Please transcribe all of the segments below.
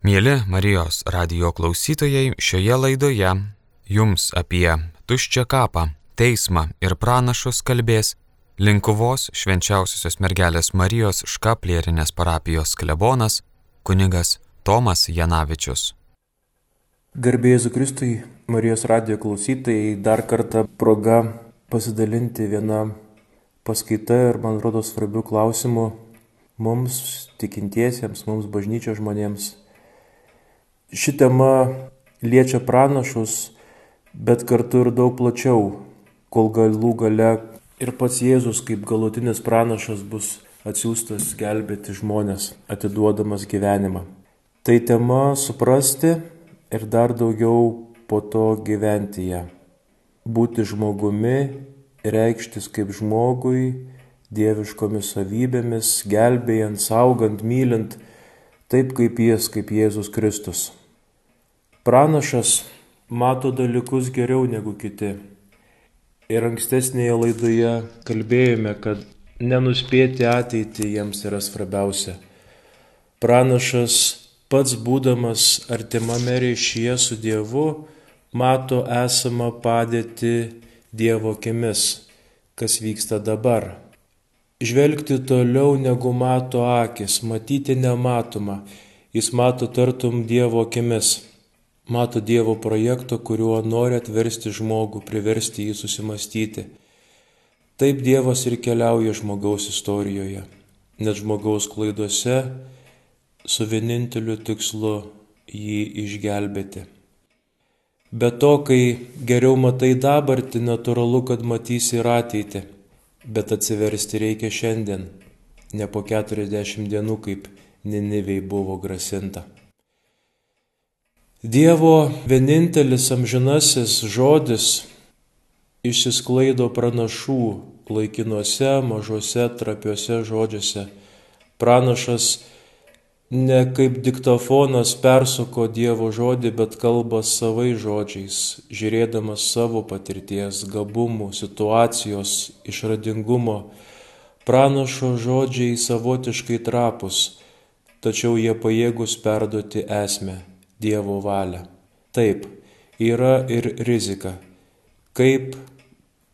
Mėly Marijos radio klausytojai, šioje laidoje jums apie tuščią kapą, teismą ir pranašus kalbės Linkuvos švenčiausiosios mergelės Marijos škaplierinės parapijos klebonas kunigas Tomas Janavičius. Garbėjai Kristui, Marijos radio klausytojai, dar kartą proga pasidalinti vieną paskaitą ir, man rodo, svarbių klausimų mums, tikintiesiems, mums bažnyčio žmonėms. Ši tema liečia pranašus, bet kartu ir daug plačiau, kol galų gale ir pats Jėzus kaip galutinis pranašas bus atsiųstas gelbėti žmonės, atiduodamas gyvenimą. Tai tema suprasti ir dar daugiau po to gyventi ją būti žmogumi, reikštis kaip žmogui, dieviškomis savybėmis, gelbėjant, saugant, mylint, taip kaip jis, kaip Jėzus Kristus. Pranašas mato dalykus geriau negu kiti. Ir ankstesnėje laidoje kalbėjome, kad nenuspėti ateitį jiems yra svarbiausia. Pranašas pats būdamas artimame ryšyje su Dievu, mato esamą padėtį Dievo akimis, kas vyksta dabar. Žvelgti toliau negu mato akis, matyti nematomą, jis mato tartum Dievo akimis, mato Dievo projektą, kuriuo nori atversti žmogų, priversti jį susimastyti. Taip Dievas ir keliauja žmogaus istorijoje, net žmogaus klaiduose su vieninteliu tikslu jį išgelbėti. Be to, kai geriau matai dabartį, natūralu, kad matysi ir ateitį, bet atsiversti reikia šiandien, ne po 40 dienų, kaip Niniviai buvo grasinta. Dievo vienintelis amžinasis žodis išsisklaido pranašų laikinuose, mažuose, trapiuose žodžiuose. Pranašas ne kaip diktofonas persuko Dievo žodį, bet kalba savai žodžiais, žiūrėdamas savo patirties, gabumų, situacijos, išradingumo. Pranašo žodžiai savotiškai trapus, tačiau jie pajėgus perduoti esmę Dievo valią. Taip, yra ir rizika. Kaip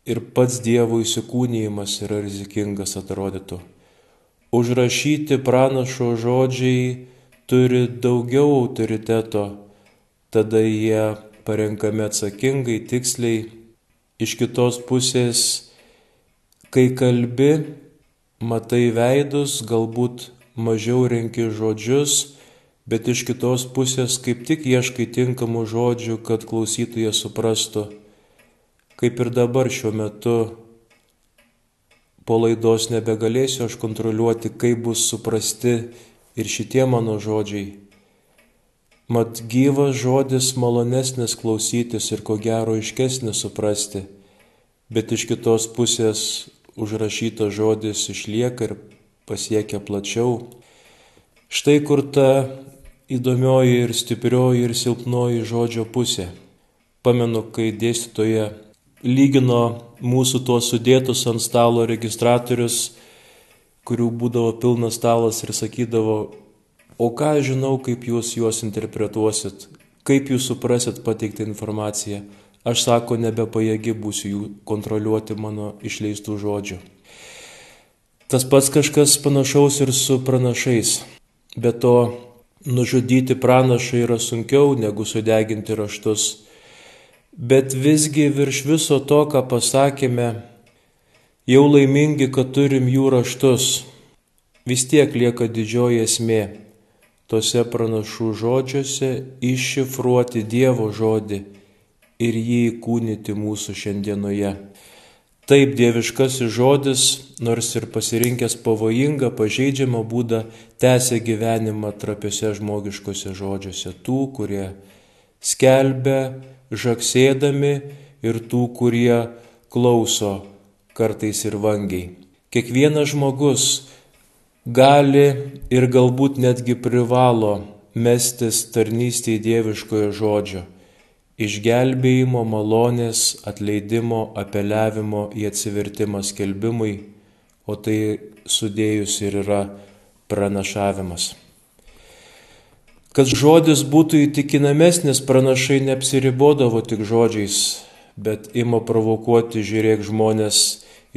ir pats Dievo įsikūnyjimas yra rizikingas atrodytų. Užrašyti pranašo žodžiai turi daugiau autoriteto, tada jie parenkami atsakingai, tiksliai. Iš kitos pusės, kai kalbi, matai veidus, galbūt mažiau renki žodžius, bet iš kitos pusės kaip tik ieškai tinkamų žodžių, kad klausytojas suprastų, kaip ir dabar šiuo metu po laidos nebegalėsiu aš kontroliuoti, kaip bus suprasti ir šitie mano žodžiai. Mat gyvas žodis malonesnis klausytis ir ko gero iškesnis suprasti, bet iš kitos pusės užrašytas žodis išlieka ir pasiekia plačiau. Štai kur ta įdomioji ir stiprioji ir silpnoji žodžio pusė. Pamenu, kai dėstytoje lygino mūsų tuos sudėtus ant stalo registratorius, kurių būdavo pilnas stalas ir sakydavo, o ką žinau, kaip jūs juos interpretuosit, kaip jūs suprasit pateiktą informaciją. Aš sako, nebepajėgi būsiu jų kontroliuoti mano išleistų žodžių. Tas pats kažkas panašaus ir su pranašais. Be to, nužudyti pranašą yra sunkiau negu sudeginti raštus Bet visgi virš viso to, ką pasakėme, jau laimingi, kad turim jų raštus, vis tiek lieka didžioji esmė tose pranašų žodžiuose iššifruoti Dievo žodį ir jį įkūnyti mūsų šiandienoje. Taip dieviškasis žodis, nors ir pasirinkęs pavojingą, pažeidžiamą būdą, tęsia gyvenimą trapiuose žmogiškose žodžiuose tų, kurie skelbia žaksėdami ir tų, kurie klauso kartais ir vangiai. Kiekvienas žmogus gali ir galbūt netgi privalo mestis tarnystėje dieviškojo žodžio, išgelbėjimo, malonės, atleidimo, apeliavimo į atsivertimą skelbimui, o tai sudėjus ir yra pranašavimas. Kad žodis būtų įtikinamesnis, pranašai neapsiribodavo tik žodžiais, bet ima provokuoti, žiūrėk, žmonės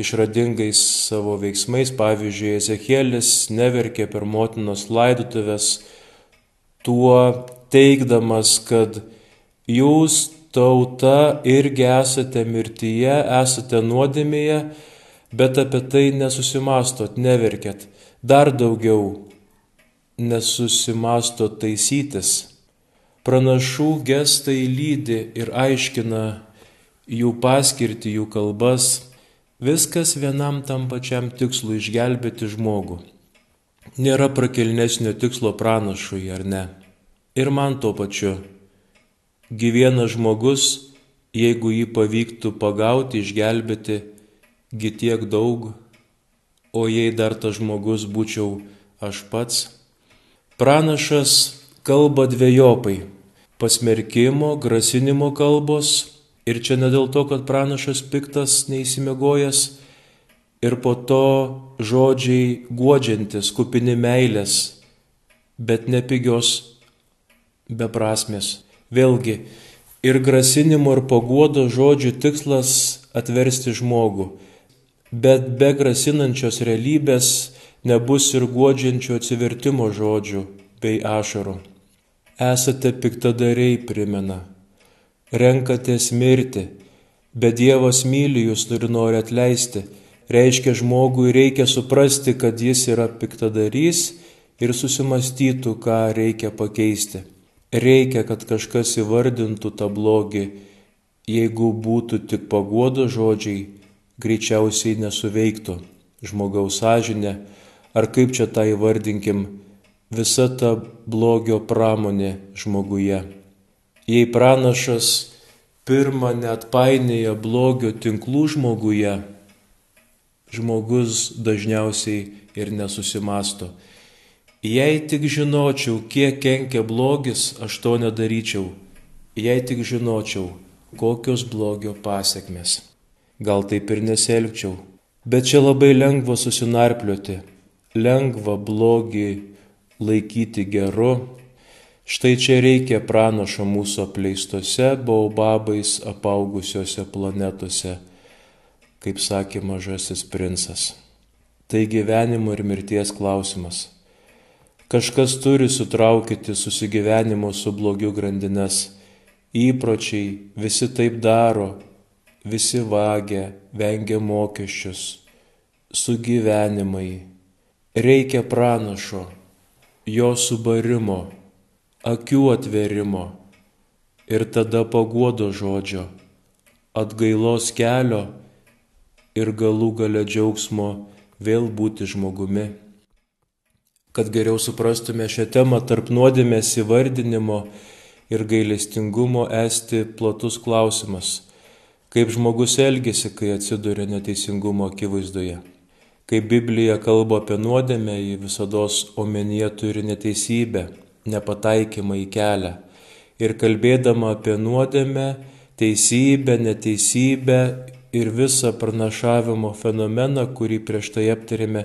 išradingais savo veiksmais. Pavyzdžiui, Ezekielis neverkė per motinos laidutuvės, tuo teikdamas, kad jūs tauta irgi esate mirtyje, esate nuodėmėje, bet apie tai nesusimastot, neverkėt. Dar daugiau nesusimastot taisytis. Pranašų gestai lydi ir aiškina jų paskirtį, jų kalbas, viskas vienam tam pačiam tikslui išgelbėti žmogų. Nėra prakelnesnio tikslo pranašui, ar ne? Ir man tuo pačiu. Gyvienas žmogus, jeigu jį pavyktų pagauti, išgelbėti, gi tiek daug, o jei dar tas žmogus būčiau aš pats. Pranašas kalba dviejopai - pasmerkimo, grasinimo kalbos ir čia ne dėl to, kad pranašas piktas, neįsimegojęs, ir po to žodžiai guodžiantis, kupini meilės, bet nepigios, beprasmės. Vėlgi, ir grasinimo, ir paguodo žodžių tikslas atversti žmogų bet be grasinančios realybės nebus ir guodžiančio atsivertimo žodžių bei ašarų. Esate piktadariai, primena. Renkatės mirti, bet Dievas myli jūs ir nori atleisti. Reiškia, žmogui reikia suprasti, kad jis yra piktadarys ir susimastytų, ką reikia pakeisti. Reikia, kad kažkas įvardintų tą blogį, jeigu būtų tik paguodo žodžiai greičiausiai nesuveiktų žmogaus sąžinė, ar kaip čia tą įvardinkim, visa ta blogio pramonė žmoguje. Jei pranašas pirmą net painėja blogio tinklų žmoguje, žmogus dažniausiai ir nesusimasto. Jei tik žinočiau, kiek kenkia blogis, aš to nedaryčiau. Jei tik žinočiau, kokios blogio pasiekmes gal taip ir nesielgčiau. Bet čia labai lengva susinarplioti, lengva blogį laikyti geru. Štai čia reikia pranašo mūsų apleistose baubabais apaugusiose planetose, kaip sakė mažasis princas. Tai gyvenimo ir mirties klausimas. Kažkas turi sutraukyti susigyvenimo su blogiu grandines. Įpročiai visi taip daro, visi vagia, vengia mokesčius, sugyvenimai. Reikia pranašo, jo subarimo, akių atverimo ir tada paguodo žodžio, atgailos kelio ir galų gale džiaugsmo vėl būti žmogumi. Kad geriau suprastume šią temą tarp nuodėmės įvardinimo ir gailestingumo esti platus klausimas Kaip žmogus elgesi, kai atsiduria neteisingumo akivaizdoje. Kai Biblija kalba apie nuodėmę, ji visada omenyje turi neteisybę, nepataikymą į kelią. Ir kalbėdama apie nuodėmę, teisybę, neteisybę ir visą pranašavimo fenomeną, kurį prieš tai aptarėme,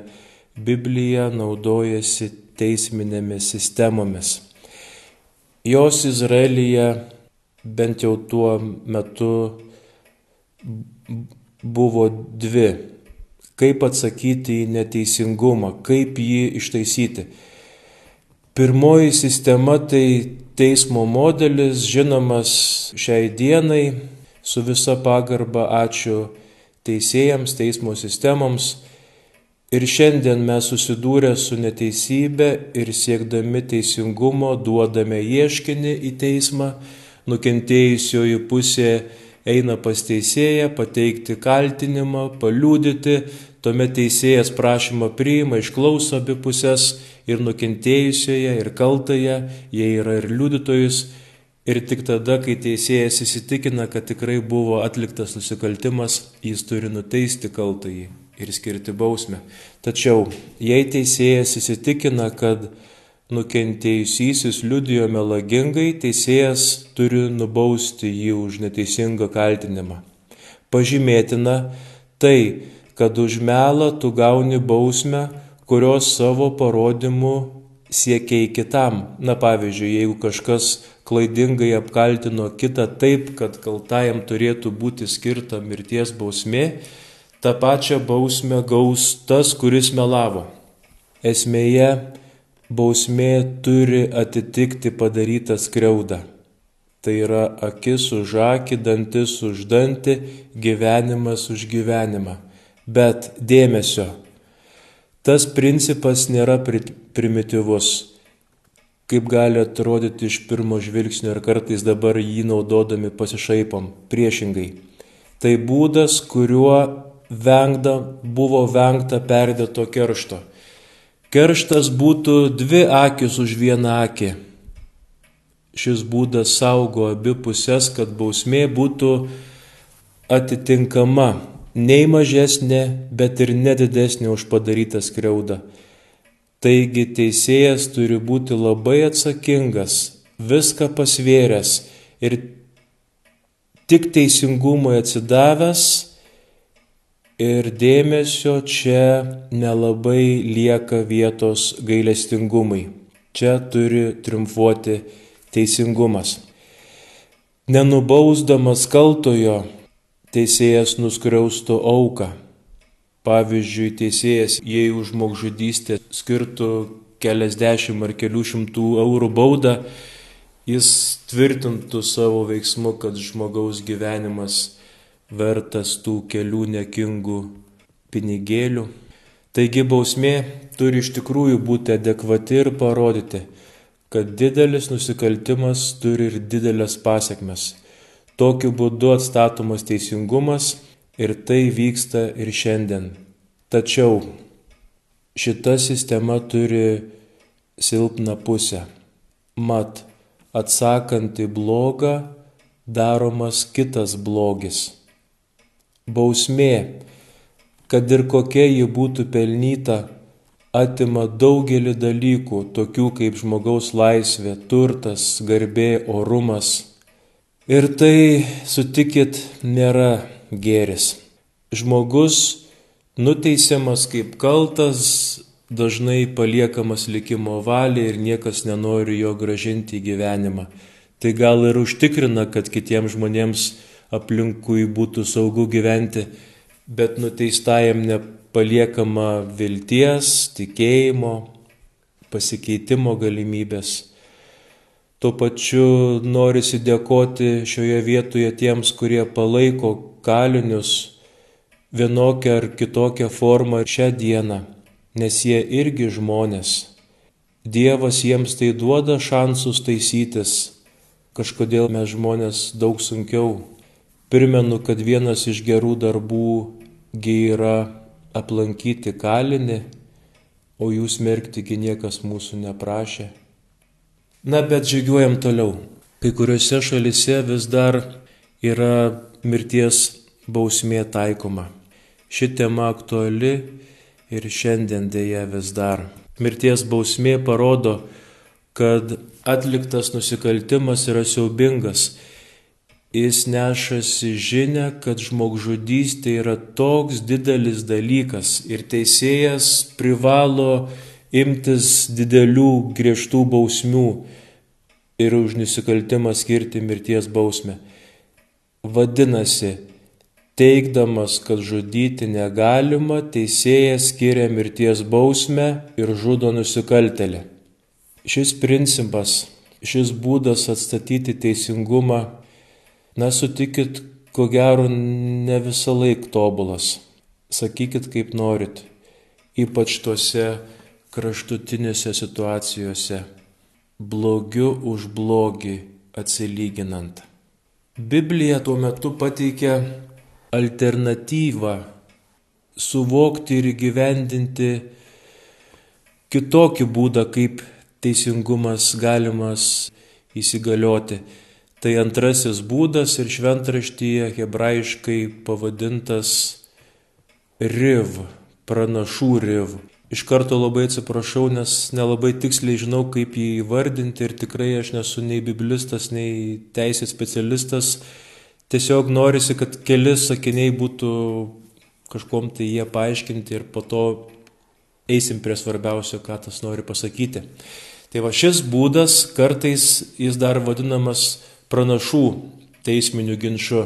Biblija naudojasi teisminėmis sistemomis. Jos Izraelyje bent jau tuo metu buvo dvi. Kaip atsakyti į neteisingumą, kaip jį ištaisyti. Pirmoji sistema tai teismo modelis, žinomas šiai dienai, su visa pagarba ačiū teisėjams, teismo sistemoms. Ir šiandien mes susidūrę su neteisybė ir siekdami teisingumo duodame ieškinį į teismą, nukentėjusioji pusė eina pas teisėją pateikti kaltinimą, paliūdyti, tuomet teisėjas prašymą priima, išklauso abi pusės ir nukentėjusioje, ir kaltąją, jie yra ir liudytojus. Ir tik tada, kai teisėjas įsitikina, kad tikrai buvo atliktas nusikaltimas, jis turi nuteisti kaltąjį ir skirti bausmę. Tačiau, jei teisėjas įsitikina, kad nukentėjusysis liudijo melagingai, teisėjas turi nubausti jį už neteisingą kaltinimą. Pažymėtina tai, kad už melą tu gauni bausmę, kurios savo parodymu siekiai kitam. Na pavyzdžiui, jeigu kažkas klaidingai apkaltino kitą taip, kad kaltajam turėtų būti skirta mirties bausmė, tą pačią bausmę gaus tas, kuris melavo. Esmėje bausmė turi atitikti padarytą skriaudą. Tai yra akis už akį, dantis už dantį, gyvenimas už gyvenimą. Bet dėmesio, tas principas nėra primityvus, kaip gali atrodyti iš pirmo žvilgsnio ir kartais dabar jį naudodami pasišaipom. Priešingai. Tai būdas, kuriuo vengda, buvo vengta perdėto keršto. Kerštas būtų dvi akis už vieną akį. Šis būdas saugo abi pusės, kad bausmė būtų atitinkama nei mažesnė, bet ir nedidesnė už padarytą skriaudą. Taigi teisėjas turi būti labai atsakingas, viską pasvėręs ir tik teisingumui atsidavęs ir dėmesio čia nelabai lieka vietos gailestingumui. Čia turi triumfuoti teisingumas. Nenubausdamas kaltojo, teisėjas nuskriaustų auką. Pavyzdžiui, teisėjas, jei už žmogžudystę skirtų keliasdešimt ar kelių šimtų eurų baudą, jis tvirtintų savo veiksmu, kad žmogaus gyvenimas vertas tų kelių nekingų pinigėlių. Taigi bausmė turi iš tikrųjų būti adekvati ir parodyti, kad didelis nusikaltimas turi ir didelės pasiekmes. Tokiu būdu atstatomas teisingumas ir tai vyksta ir šiandien. Tačiau šita sistema turi silpną pusę. Mat, atsakant į blogą, daromas kitas blogis. Bausmė, kad ir kokia ji būtų pelnyta, atima daugelį dalykų, tokių kaip žmogaus laisvė, turtas, garbė, orumas Ir tai, sutikit, nėra gėris. Žmogus nuteisiamas kaip kaltas, dažnai paliekamas likimo valiai ir niekas nenori jo gražinti į gyvenimą. Tai gal ir užtikrina, kad kitiems žmonėms aplinkui būtų saugu gyventi, bet nuteistajam nepaliekama vilties, tikėjimo, pasikeitimo galimybės. Tuo pačiu norisi dėkoti šioje vietoje tiems, kurie palaiko kalinius vienokią ar kitokią formą šią dieną, nes jie irgi žmonės. Dievas jiems tai duoda šansus taisytis. Kažkodėl mes žmonės daug sunkiau. Primenu, kad vienas iš gerų darbų yra aplankyti kalinį, o jūs merktigi niekas mūsų neprašė. Na, bet žygiuojam toliau. Kai kuriuose šalise vis dar yra mirties bausmė taikoma. Ši tema aktuali ir šiandien dėja vis dar. Mirties bausmė parodo, kad atliktas nusikaltimas yra siaubingas. Jis nešasi žinę, kad žmogžudystė yra toks didelis dalykas ir teisėjas privalo imtis didelių griežtų bausmių ir už nusikaltimą skirti mirties bausmę. Vadinasi, teikdamas, kad žudyti negalima, teisėjas skiria mirties bausmę ir žudo nusikaltelį. Šis principas, šis būdas atstatyti teisingumą, na sutikit, ko gero ne visą laiką tobulas. Sakykit kaip norit, ypač tuose kraštutinėse situacijose, blogiu už blogį atsilyginant. Biblija tuo metu pateikia alternatyvą suvokti ir įgyvendinti kitokį būdą, kaip teisingumas galimas įsigalioti. Tai antrasis būdas ir šventraštyje hebrajiškai pavadintas riv, pranašų riv. Iš karto labai atsiprašau, nes nelabai tiksliai žinau, kaip jį įvardinti ir tikrai aš nesu nei biblistas, nei teisės specialistas. Tiesiog norisi, kad keli sakiniai būtų kažkom tai jie paaiškinti ir po to eisim prie svarbiausio, ką tas nori pasakyti. Tai va šis būdas kartais jis dar vadinamas pranašų teisminių ginčių.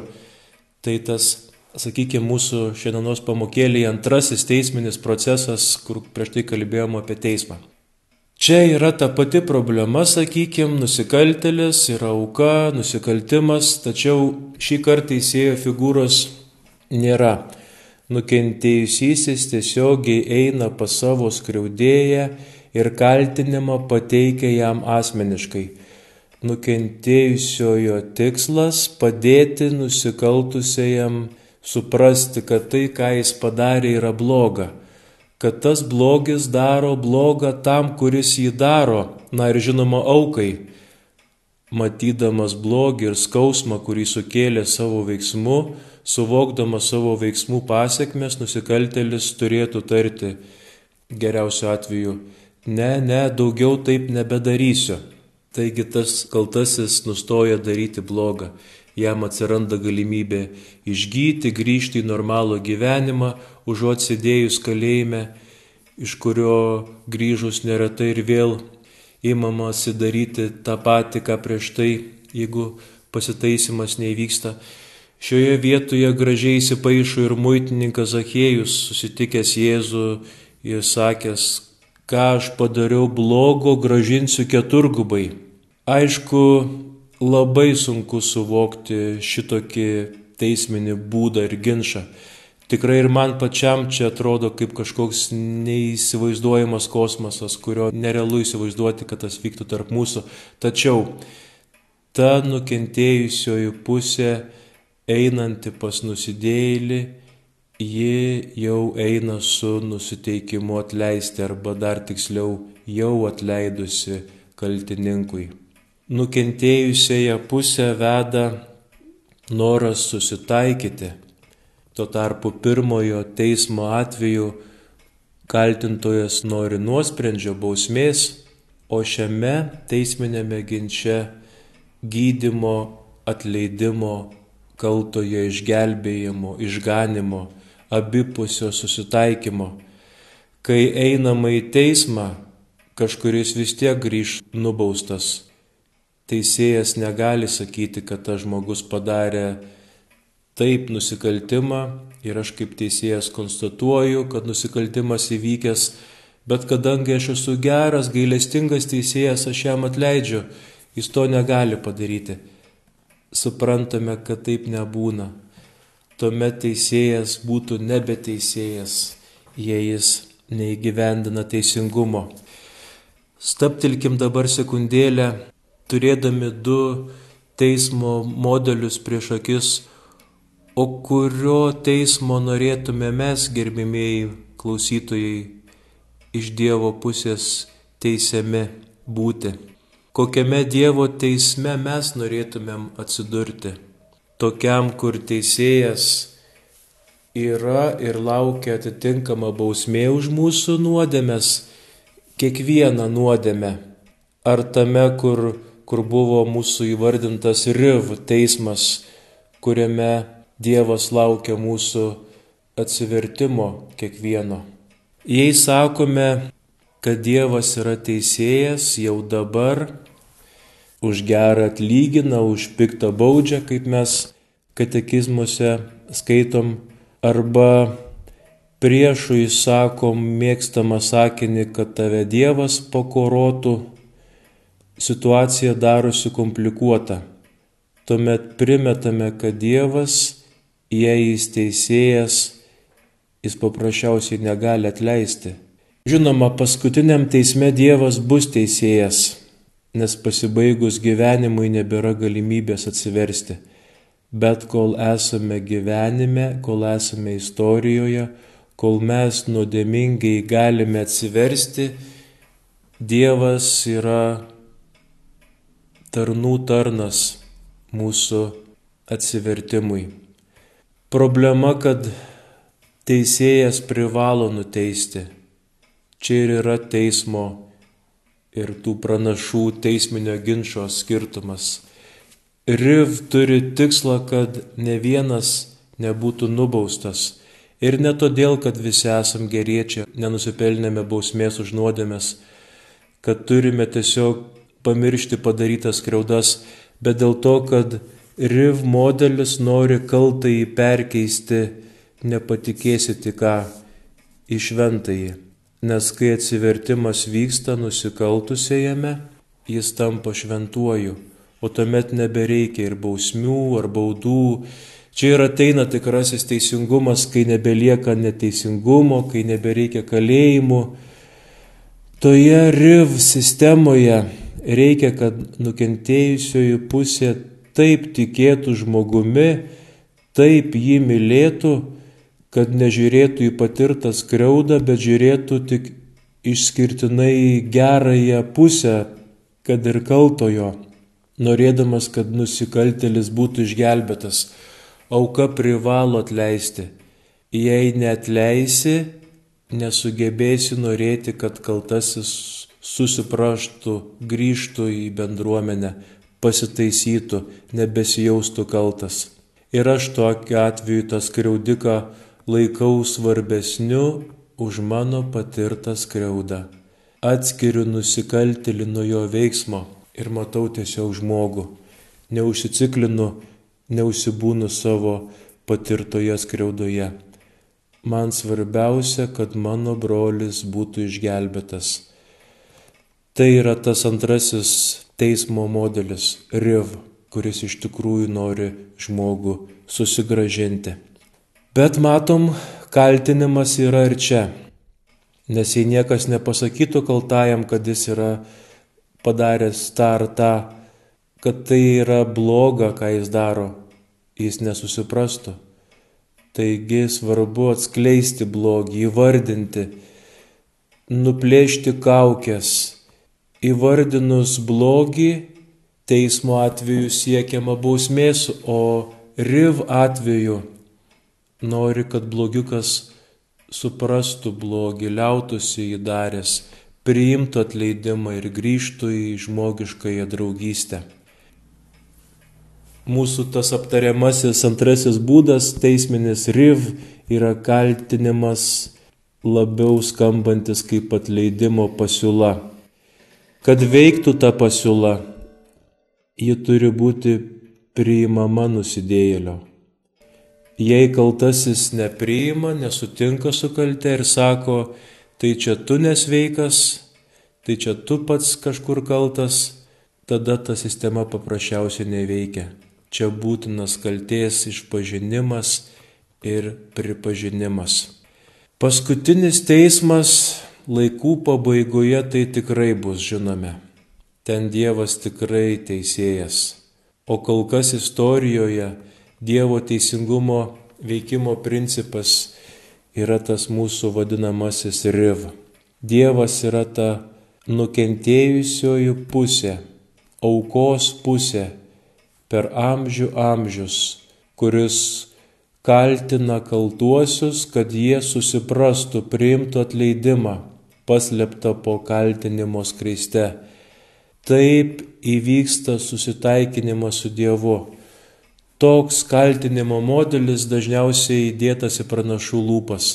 Tai tas, sakykime, mūsų šiandienos pamokėlėje antrasis teisminis procesas, kur prieš tai kalbėjome apie teismą. Čia yra ta pati problema, sakykime, nusikaltelis yra auka, nusikaltimas, tačiau šį kartą teisėjo figūros nėra. Nukentėjusysis tiesiogiai eina pas savo skriaudėją ir kaltinimą pateikia jam asmeniškai. Nukentėjusiojo tikslas - padėti nusikaltusiajam suprasti, kad tai, ką jis padarė, yra bloga kad tas blogis daro blogą tam, kuris jį daro, na ir žinoma aukai. Matydamas blogį ir skausmą, kurį sukėlė savo veiksmu, suvokdamas savo veiksmų pasiekmes, nusikaltelis turėtų tarti geriausiu atveju, ne, ne, daugiau taip nebedarysiu. Taigi tas kaltasis nustoja daryti blogą jam atsiranda galimybė išgyti, grįžti į normalų gyvenimą, užuot sėdėjus kalėjime, iš kurio grįžus neretai ir vėl įmamasi daryti tą patį, ką prieš tai, jeigu pasitaisimas neįvyksta. Šioje vietoje gražiai įsipaišo ir muitininkas Zachėjus, susitikęs Jėzų ir sakęs, ką aš padariau blogo, gražinsiu keturgubai. Aišku, labai sunku suvokti šitokį teisminį būdą ir ginčą. Tikrai ir man pačiam čia atrodo kaip kažkoks neįsivaizduojamas kosmosas, kurio nerealu įsivaizduoti, kad tas vyktų tarp mūsų. Tačiau ta nukentėjusioji pusė einanti pas nusidėjėlį, ji jau eina su nusiteikimu atleisti arba dar tiksliau jau atleidusi kaltininkui nukentėjusiąją pusę veda noras susitaikyti. Tuo tarpu pirmojo teismo atveju kaltintojas nori nuosprendžio bausmės, o šiame teisminėme ginče gydimo, atleidimo, kaltojo išgelbėjimo, išganimo, abipusio susitaikymo. Kai einama į teismą, kažkuris vis tiek grįž nubaustas teisėjas negali sakyti, kad tas žmogus padarė taip nusikaltimą ir aš kaip teisėjas konstatuoju, kad nusikaltimas įvykęs, bet kadangi aš esu geras, gailestingas teisėjas, aš jam atleidžiu, jis to negali padaryti. Suprantame, kad taip nebūna. Tuomet teisėjas būtų nebeteisėjas, jei jis neįgyvendina teisingumo. Staptilkim dabar sekundėlę turėdami du teismo modelius prieš akis, o kurio teismo norėtume mes, gerbimieji klausytojai, iš Dievo pusės teisiami būti. Kokiame Dievo teisme mes norėtumėm atsidurti. Tokiam, kur teisėjas yra ir laukia atitinkama bausmė už mūsų nuodėmės, kiekvieną nuodėmę. Ar tame, kur kur buvo mūsų įvardintas Riv teismas, kuriame Dievas laukia mūsų atsivertimo kiekvieno. Jei sakome, kad Dievas yra teisėjas jau dabar, už gerą atlygina, už piktą baudžią, kaip mes katekizmuose skaitom, arba priešui sakom mėgstamą sakinį, kad tave Dievas pakorotų, situacija darosi komplikuota. Tuomet primetame, kad Dievas, jei jis teisėjas, jis paprasčiausiai negali atleisti. Žinoma, paskutiniam teisme Dievas bus teisėjas, nes pasibaigus gyvenimui nebėra galimybės atsiversti. Bet kol esame gyvenime, kol esame istorijoje, kol mes nuodėmingai galime atsiversti, Dievas yra tarnų tarnas mūsų atsivertimui. Problema, kad teisėjas privalo nuteisti. Čia ir yra teismo ir tų pranašų teisminio ginčio skirtumas. Riv turi tikslą, kad ne vienas nebūtų nubaustas. Ir ne todėl, kad visi esam geriečiai, nenusipelnėme bausmės už nuodėmės, kad turime tiesiog pamiršti padarytas skriaudas, bet dėl to, kad RIV modelis nori kaltai perkeisti, nepatikėsite ką, į šventąjį. Nes kai atsivertimas vyksta nusikaltusėjame, jis tampa šventuoju, o tuomet nebereikia ir bausmių ar baudų, Čia ir ateina tikrasis teisingumas, kai nebelieka neteisingumo, kai nebereikia kalėjimų. Toje RIV sistemoje reikia, kad nukentėjusioji pusė taip tikėtų žmogumi, taip jį mylėtų, kad nežiūrėtų į patirtą skriaudą, bet žiūrėtų tik išskirtinai gerąją pusę, kad ir kaltojo, norėdamas, kad nusikaltelis būtų išgelbėtas auka privalo atleisti. Jei neatleisi, nesugebėsi norėti, kad kaltasis susipraštų, grįžtų į bendruomenę, pasitaisytų, nebesijaustų kaltas. Ir aš tokiu atveju tą skriaudiką laikau svarbesniu už mano patirtą skriaudą. Atskiriu nusikaltelį nuo jo veiksmo ir matau tiesiog žmogų. Neužsiciklinu neusibūnu savo patirtoje skriaudoje. Man svarbiausia, kad mano brolis būtų išgelbėtas. Tai yra tas antrasis teismo modelis - RIV, kuris iš tikrųjų nori žmogų susigražinti. Bet matom, kaltinimas yra ir čia. Nes jei niekas nepasakytų kaltajam, kad jis yra padaręs tą ar tą, kad tai yra bloga, ką jis daro, jis nesusiprastų. Taigi svarbu atskleisti blogį, įvardinti, nuplėšti kaukės. Įvardinus blogį, teismo atveju siekiama bausmės, o riv atveju nori, kad blogiukas suprastų blogį, liautųsi jį daręs, priimtų atleidimą ir grįžtų į žmogiškąją draugystę mūsų tas aptariamasis antrasis būdas, teisminis riv, yra kaltinimas labiau skambantis kaip atleidimo pasiūla. Kad veiktų ta pasiūla, ji turi būti priimama nusidėjėlio. Jei kaltasis nepriima, nesutinka su kalte ir sako, tai čia tu nesveikas, tai čia tu pats kažkur kaltas, tada ta sistema paprasčiausiai neveikia. Čia būtinas kalties išpažinimas ir pripažinimas. Paskutinis teismas laikų pabaigoje tai tikrai bus žinome. Ten Dievas tikrai teisėjas. O kol kas istorijoje Dievo teisingumo veikimo principas yra tas mūsų vadinamasis riv. Dievas yra ta nukentėjusioji pusė, aukos pusė, per amžių amžius, kuris kaltina kaltuosius, kad jie susiprastų, priimtų atleidimą, paslėptą po kaltinimo skreiste. Taip įvyksta susitaikinimas su Dievu. Toks kaltinimo modelis dažniausiai įdėtas į pranašų lūpas.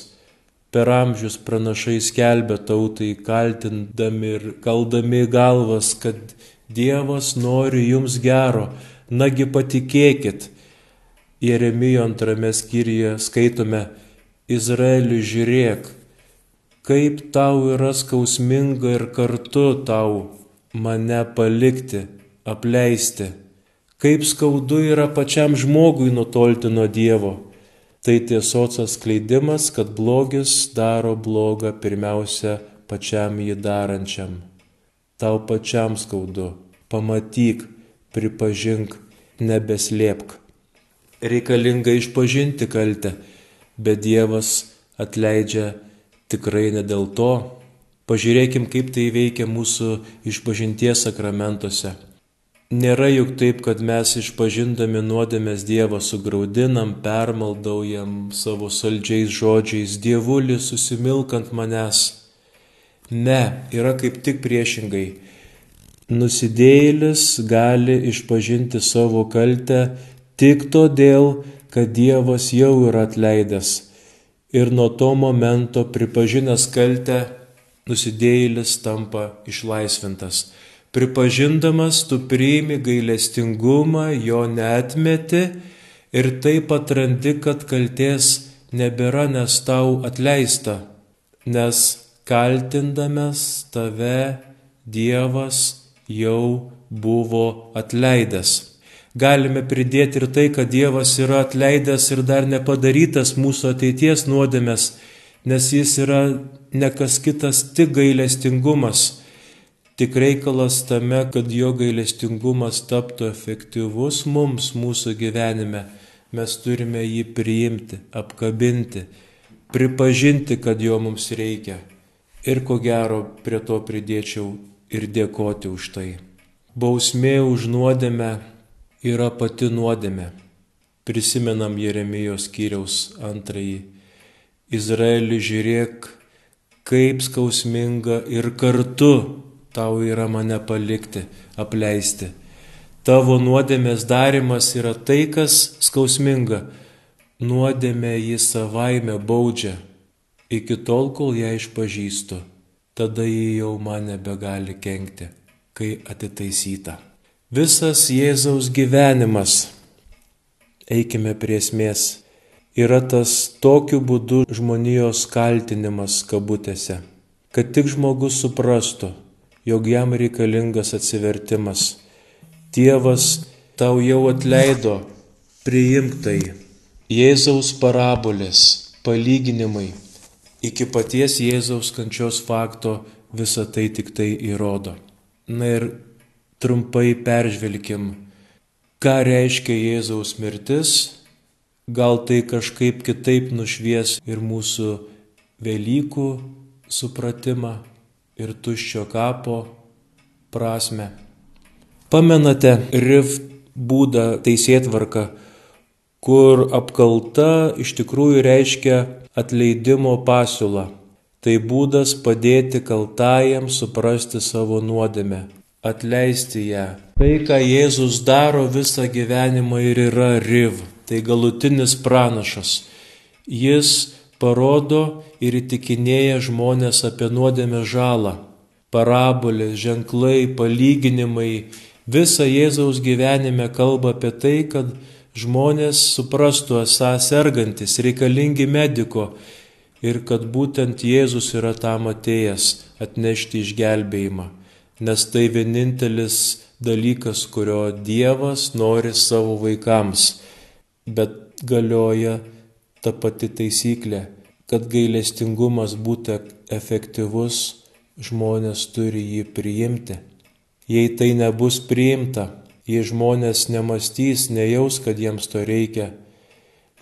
Per amžius pranašai skelbia tautai, kaltindami ir kaldami galvas, kad Dievas nori jums gero, Nagi patikėkit, Jeremijo antrame skyriuje skaitome, Izraeliui žiūrėk, kaip tau yra skausminga ir kartu tau mane palikti, apleisti, kaip skaudu yra pačiam žmogui nutolti nuo Dievo. Tai tiesos atskleidimas, kad blogis daro blogą pirmiausia pačiam jį darančiam. Tau pačiam skaudu, pamatyk, pripažink, nebeslėpk. Reikalinga išpažinti kaltę, bet Dievas atleidžia tikrai ne dėl to. Pažiūrėkim, kaip tai veikia mūsų išpažinties sakramentuose. Nėra juk taip, kad mes išpažindami nuodėmės Dievą sugraudinam, permaldaujam savo saldžiais žodžiais, Dievulį susimilkant manęs. Ne, yra kaip tik priešingai. Nusidėjėlis gali išpažinti savo kaltę tik todėl, kad Dievas jau yra atleidęs. ir nuo to momento pripažinęs kaltę, nusidėjėlis tampa išlaisvintas. Pripažindamas tu priimi gailestingumą, jo netmeti ir taip atrandi, kad kalties nebėra, nes tau atleista, nes kaltindamas tave Dievas jau buvo atleidęs. Galime pridėti ir tai, kad Dievas yra atleidęs ir dar nepadarytas mūsų ateities nuodėmės, nes jis yra ne kas kitas, tik gailestingumas Tik reikalas tame, kad jo gailestingumas taptų efektyvus mums mūsų gyvenime, mes turime jį priimti, apkabinti, pripažinti, kad jo mums reikia. Ir ko gero prie to pridėčiau ir dėkoti už tai. Bausmė už nuodėmę yra pati nuodėmė. Prisimenam Jeremijos kiriaus antrąjį. Izraeli žiūrėk, kaip skausminga ir kartu tau yra mane palikti, apleisti. Tavo nuodėmės darimas yra tai, kas skausminga. Nuodėmė jį savaime baudžia, iki tol, kol ją išpažįstu. Tada jį jau man nebegali kenkti, kai atitaisyta. Visas Jėzaus gyvenimas, eikime prie esmės, yra tas tokiu būdu žmonijos kaltinimas kabutėse, kad tik žmogus suprastų, jog jam reikalingas atsivertimas. Dievas tau jau atleido, priimk tai. Jėzaus parabolės, palyginimai, iki paties Jėzaus kančios fakto visą tai tik tai įrodo. Na ir trumpai peržvelkim, ką reiškia Jėzaus mirtis, gal tai kažkaip kitaip nušvies ir mūsų Velykų supratimą ir tuščio kapo prasme. Pamenate RIF būdą teisėtvarką, kur apkalta iš tikrųjų reiškia atleidimo pasiūlą. Tai būdas padėti kaltajam suprasti savo nuodėmę, atleisti ją. Tai, ką Jėzus daro visą gyvenimą ir yra RIV, tai galutinis pranašas. Jis parodo ir įtikinėja žmonės apie nuodėmę žalą. Parabolės, ženklai, palyginimai, visa Jėzaus gyvenime kalba apie tai, kad žmonės suprastų esą sergantis, reikalingi mediko ir kad būtent Jėzus yra tam atėjęs atnešti išgelbėjimą, nes tai vienintelis dalykas, kurio Dievas nori savo vaikams, bet galioja ta pati taisyklė, kad gailestingumas būtų efektyvus, žmonės turi jį priimti. Jei tai nebus priimta, jei žmonės nemastys, nejaus, kad jiems to reikia,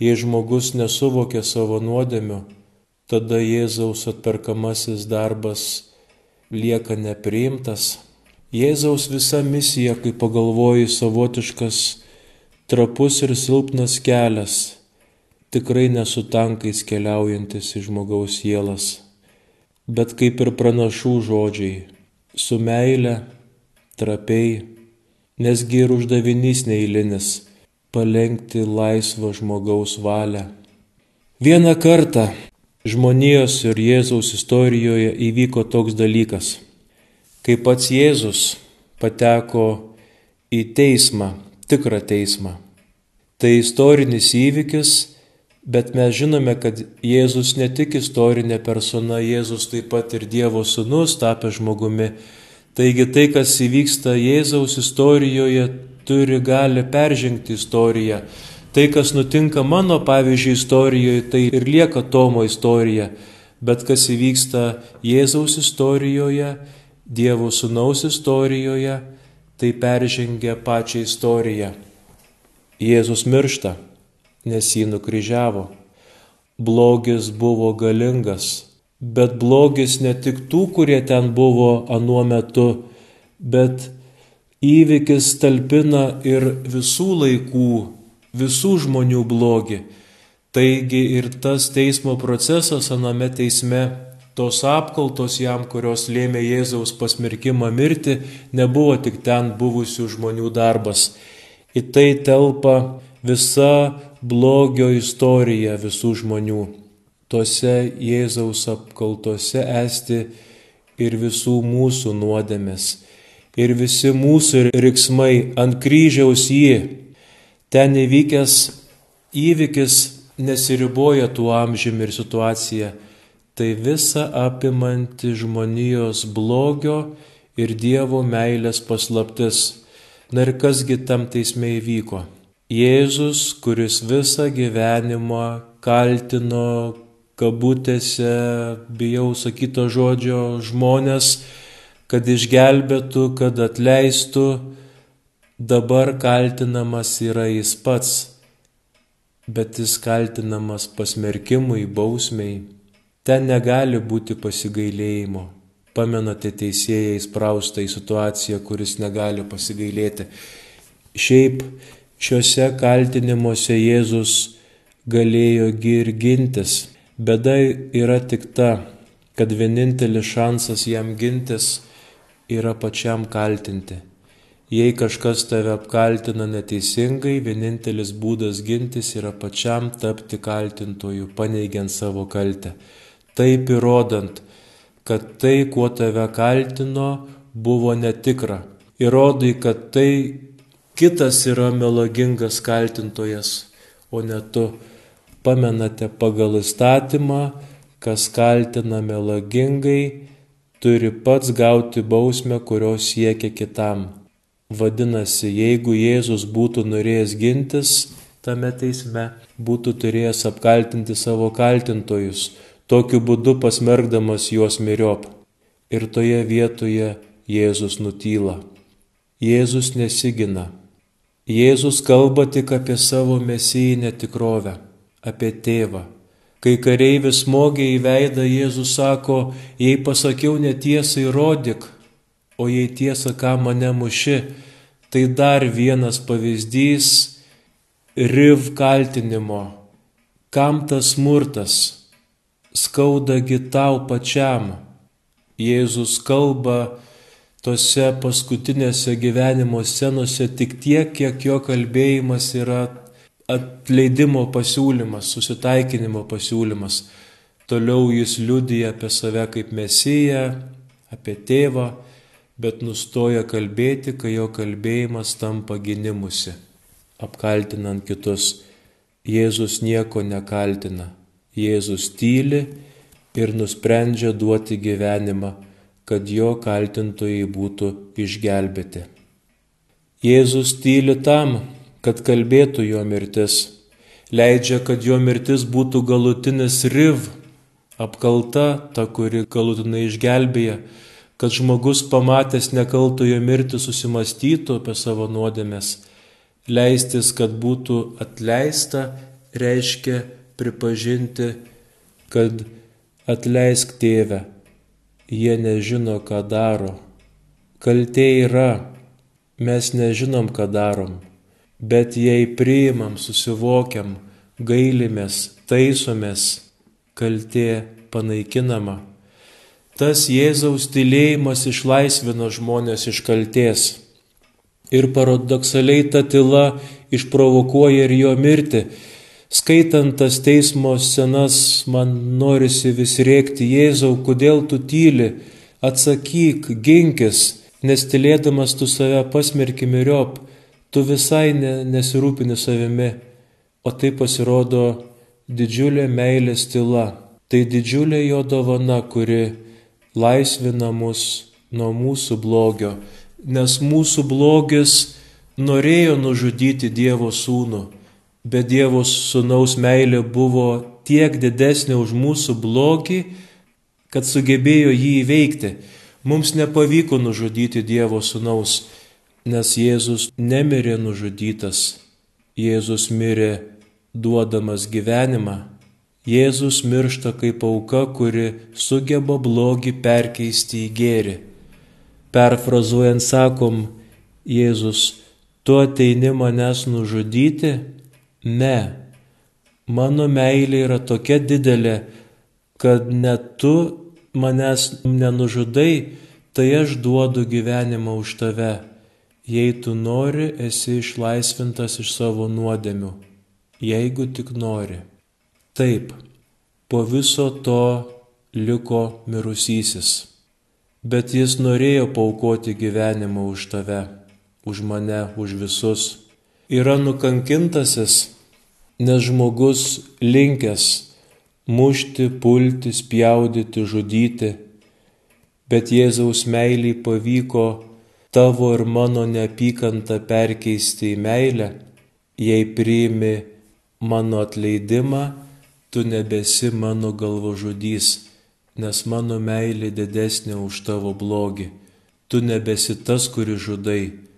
jei žmogus nesuvokia savo nuodėmių, tada Jėzaus atperkamasis darbas lieka nepriimtas. Jėzaus visa misija, kai pagalvoji, savotiškas, trapus ir silpnas kelias tikrai nesu tankais keliaujantis į žmogaus sielas, bet kaip ir pranašų žodžiai, su meile, trapiai, nesgi ir uždavinys neįlinis - palengti laisvą žmogaus valią. Vieną kartą žmonijos ir Jėzaus istorijoje įvyko toks dalykas, kai pats Jėzus pateko į teismą, tikrą teismą. Tai istorinis įvykis, Bet mes žinome, kad Jėzus ne tik istorinė persona, Jėzus taip pat ir Dievo sūnus tapę žmogumi. Taigi tai, kas įvyksta Jėzaus istorijoje, turi gali peržengti istoriją. Tai, kas nutinka mano, pavyzdžiui, istorijoje, tai ir lieka Tomo istorija. Bet kas įvyksta Jėzaus istorijoje, Dievo sūnaus istorijoje, tai peržengia pačią istoriją. Jėzus miršta nes jį nukryžiavo. Blogis buvo galingas, bet blogis ne tik tų, kurie ten buvo anuo metu, bet įvykis talpina ir visų laikų, visų žmonių blogį. Taigi ir tas teismo procesas aname teisme, tos apkaltos jam, kurios lėmė Jėzaus pasmerkimą mirti, nebuvo tik ten buvusių žmonių darbas. Į tai telpa visa blogio istorija visų žmonių. tose Jėzaus apkaltose esti ir visų mūsų nuodėmės, ir visi mūsų riksmai ant kryžiaus jį. Ten įvykęs įvykis nesiriboja tuo amžiumi ir situacija, tai visa apimanti žmonijos blogio ir Dievo meilės paslaptis. Na ir kasgi tam teisme įvyko? Jėzus, kuris visą gyvenimą kaltino kabutėse, bijau sakyto žodžio, žmonės, kad išgelbėtų, kad atleistų, dabar kaltinamas yra jis pats, bet jis kaltinamas pasmerkimui, bausmiai. Ten negali būti pasigailėjimo. Pamenate teisėjai įspraustą į situaciją, kuris negali pasigailėti. Šiaip šiuose kaltinimuose Jėzus galėjo ir gintis. Bėda yra tik ta, kad vienintelis šansas jam gintis yra pačiam kaltinti. Jei kažkas tave apkaltina neteisingai, vienintelis būdas gintis yra pačiam tapti kaltintoju, paneigiant savo kaltę. Taip įrodant, kad tai, kuo tave kaltino, buvo netikra. Įrodai, kad tai kitas yra melogingas kaltintojas, o ne tu. Pamenate pagal įstatymą, kas kaltina melogingai, turi pats gauti bausmę, kurios siekia kitam. Vadinasi, jeigu Jėzus būtų norėjęs gintis tame teisme, būtų turėjęs apkaltinti savo kaltintojus, tokiu būdu pasmergdamas juos miriop. Ir toje vietoje Jėzus nutyla. Jėzus nesigina. Jėzus kalba tik apie savo mesijinę tikrovę, apie tėvą. Kai kareivis smogė į veidą, Jėzus sako, jei pasakiau netiesą, įrodyk, o jei tiesa, ką mane muši, tai dar vienas pavyzdys riv kaltinimo. Kam tas smurtas? skaudagi tau pačiam. Jėzus kalba tose paskutinėse gyvenimo scenose tik tiek, kiek jo kalbėjimas yra atleidimo pasiūlymas, susitaikinimo pasiūlymas. Toliau jis liudija apie save kaip mesiją, apie tėvą, bet nustoja kalbėti, kai jo kalbėjimas tampa gynimusi, apkaltinant kitus. Jėzus nieko nekaltina. Jėzus tyli ir nusprendžia duoti gyvenimą, kad jo kaltintojai būtų išgelbėti. Jėzus tyli tam, kad kalbėtų jo mirtis, leidžia, kad jo mirtis būtų galutinis riv, apkalta ta, kuri galutinai išgelbėja, kad žmogus pamatęs nekaltojo mirtį susimastytų apie savo nuodėmės. Leistis, kad būtų atleista, reiškia pripažinti, kad atleisk tėvę, jie nežino, ką daro. Kaltė yra, mes nežinom, ką darom, bet jei priimam, susivokiam, gailimės, taisomės, kaltė panaikinama. Tas Jėzaus tylėjimas išlaisvino žmonės iš kalties. Ir paradoksaliai ta tyla išprovokuoja ir jo mirtį, Skaitant tas teismo scenas, man norisi vis rėkti, Jėzau, kodėl tu tyli, atsakyk, ginkis, nes tylėdamas tu save pasmerki miriop, tu visai ne, nesirūpini savimi, o tai pasirodo didžiulė meilės tyla. Tai didžiulė jo dovana, kuri laisvina mus nuo mūsų blogio, nes mūsų blogis norėjo nužudyti Dievo sūnų bet Dievo sunaus meilė buvo tiek didesnė už mūsų blogį, kad sugebėjo jį įveikti. Mums nepavyko nužudyti Dievo sunaus, nes Jėzus nemirė nužudytas. Jėzus mirė duodamas gyvenimą. Jėzus miršta kaip auka, kuri sugeba blogį perkeisti į gėrį. Perfrazuojant sakom, Jėzus, tu ateini manęs nužudyti, Ne, mano meilė yra tokia didelė, kad net tu manęs nenužudai, tai aš duodu gyvenimą už tave. Jei tu nori, esi išlaisvintas iš savo nuodėmių. Jeigu tik nori. Taip, po viso to liko mirusysis. Bet jis norėjo paukoti gyvenimą už tave, už mane, už visus. Yra nukankintasis, nes žmogus linkęs mušti, pulti, spjaudyti, žudyti. Bet Jėzaus meiliai pavyko tavo ir mano neapykantą perkeisti į meilę, jei priimi mano atleidimą, tu nebesi mano galvožudys, nes mano meilė didesnė už tavo blogį. Tu nebesi tas, kuris žudai,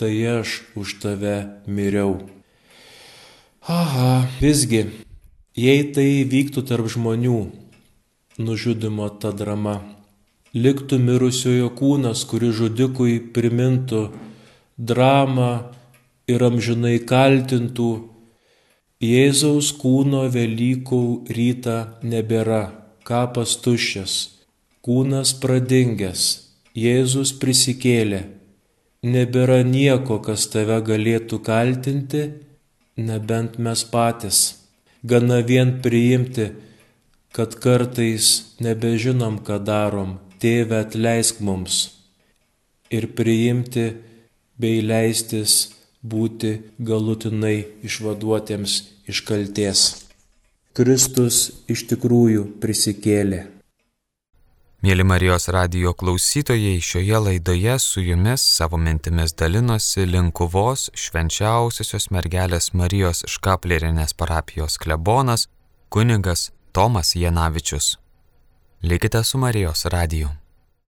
tai aš už tave miriau. Aha, visgi, jei tai vyktų tarp žmonių, nužudimo ta drama. Liktų mirusiojo kūnas, kuri žudikui primintų dramą ir amžinai kaltintų, Jėzaus kūno Velykų rytą nebėra, kapas tuščias, kūnas pradingęs, Jėzus prisikėlė, nebėra nieko, kas tave galėtų kaltinti, nebent mes patys. Gana vien priimti, kad kartais nebežinom, ką darom, Tėve atleisk mums ir priimti bei leistis būti galutinai išvaduotiems iš kalties. Kristus iš tikrųjų prisikėlė. Mėly Marijos radio klausytojai, šioje laidoje su jumis savo mintimis dalinosi Linkuvos švenčiausiosios mergelės Marijos škaplerinės parapijos klebonas kunigas Tomas Janavičius. Likite su Marijos radiju.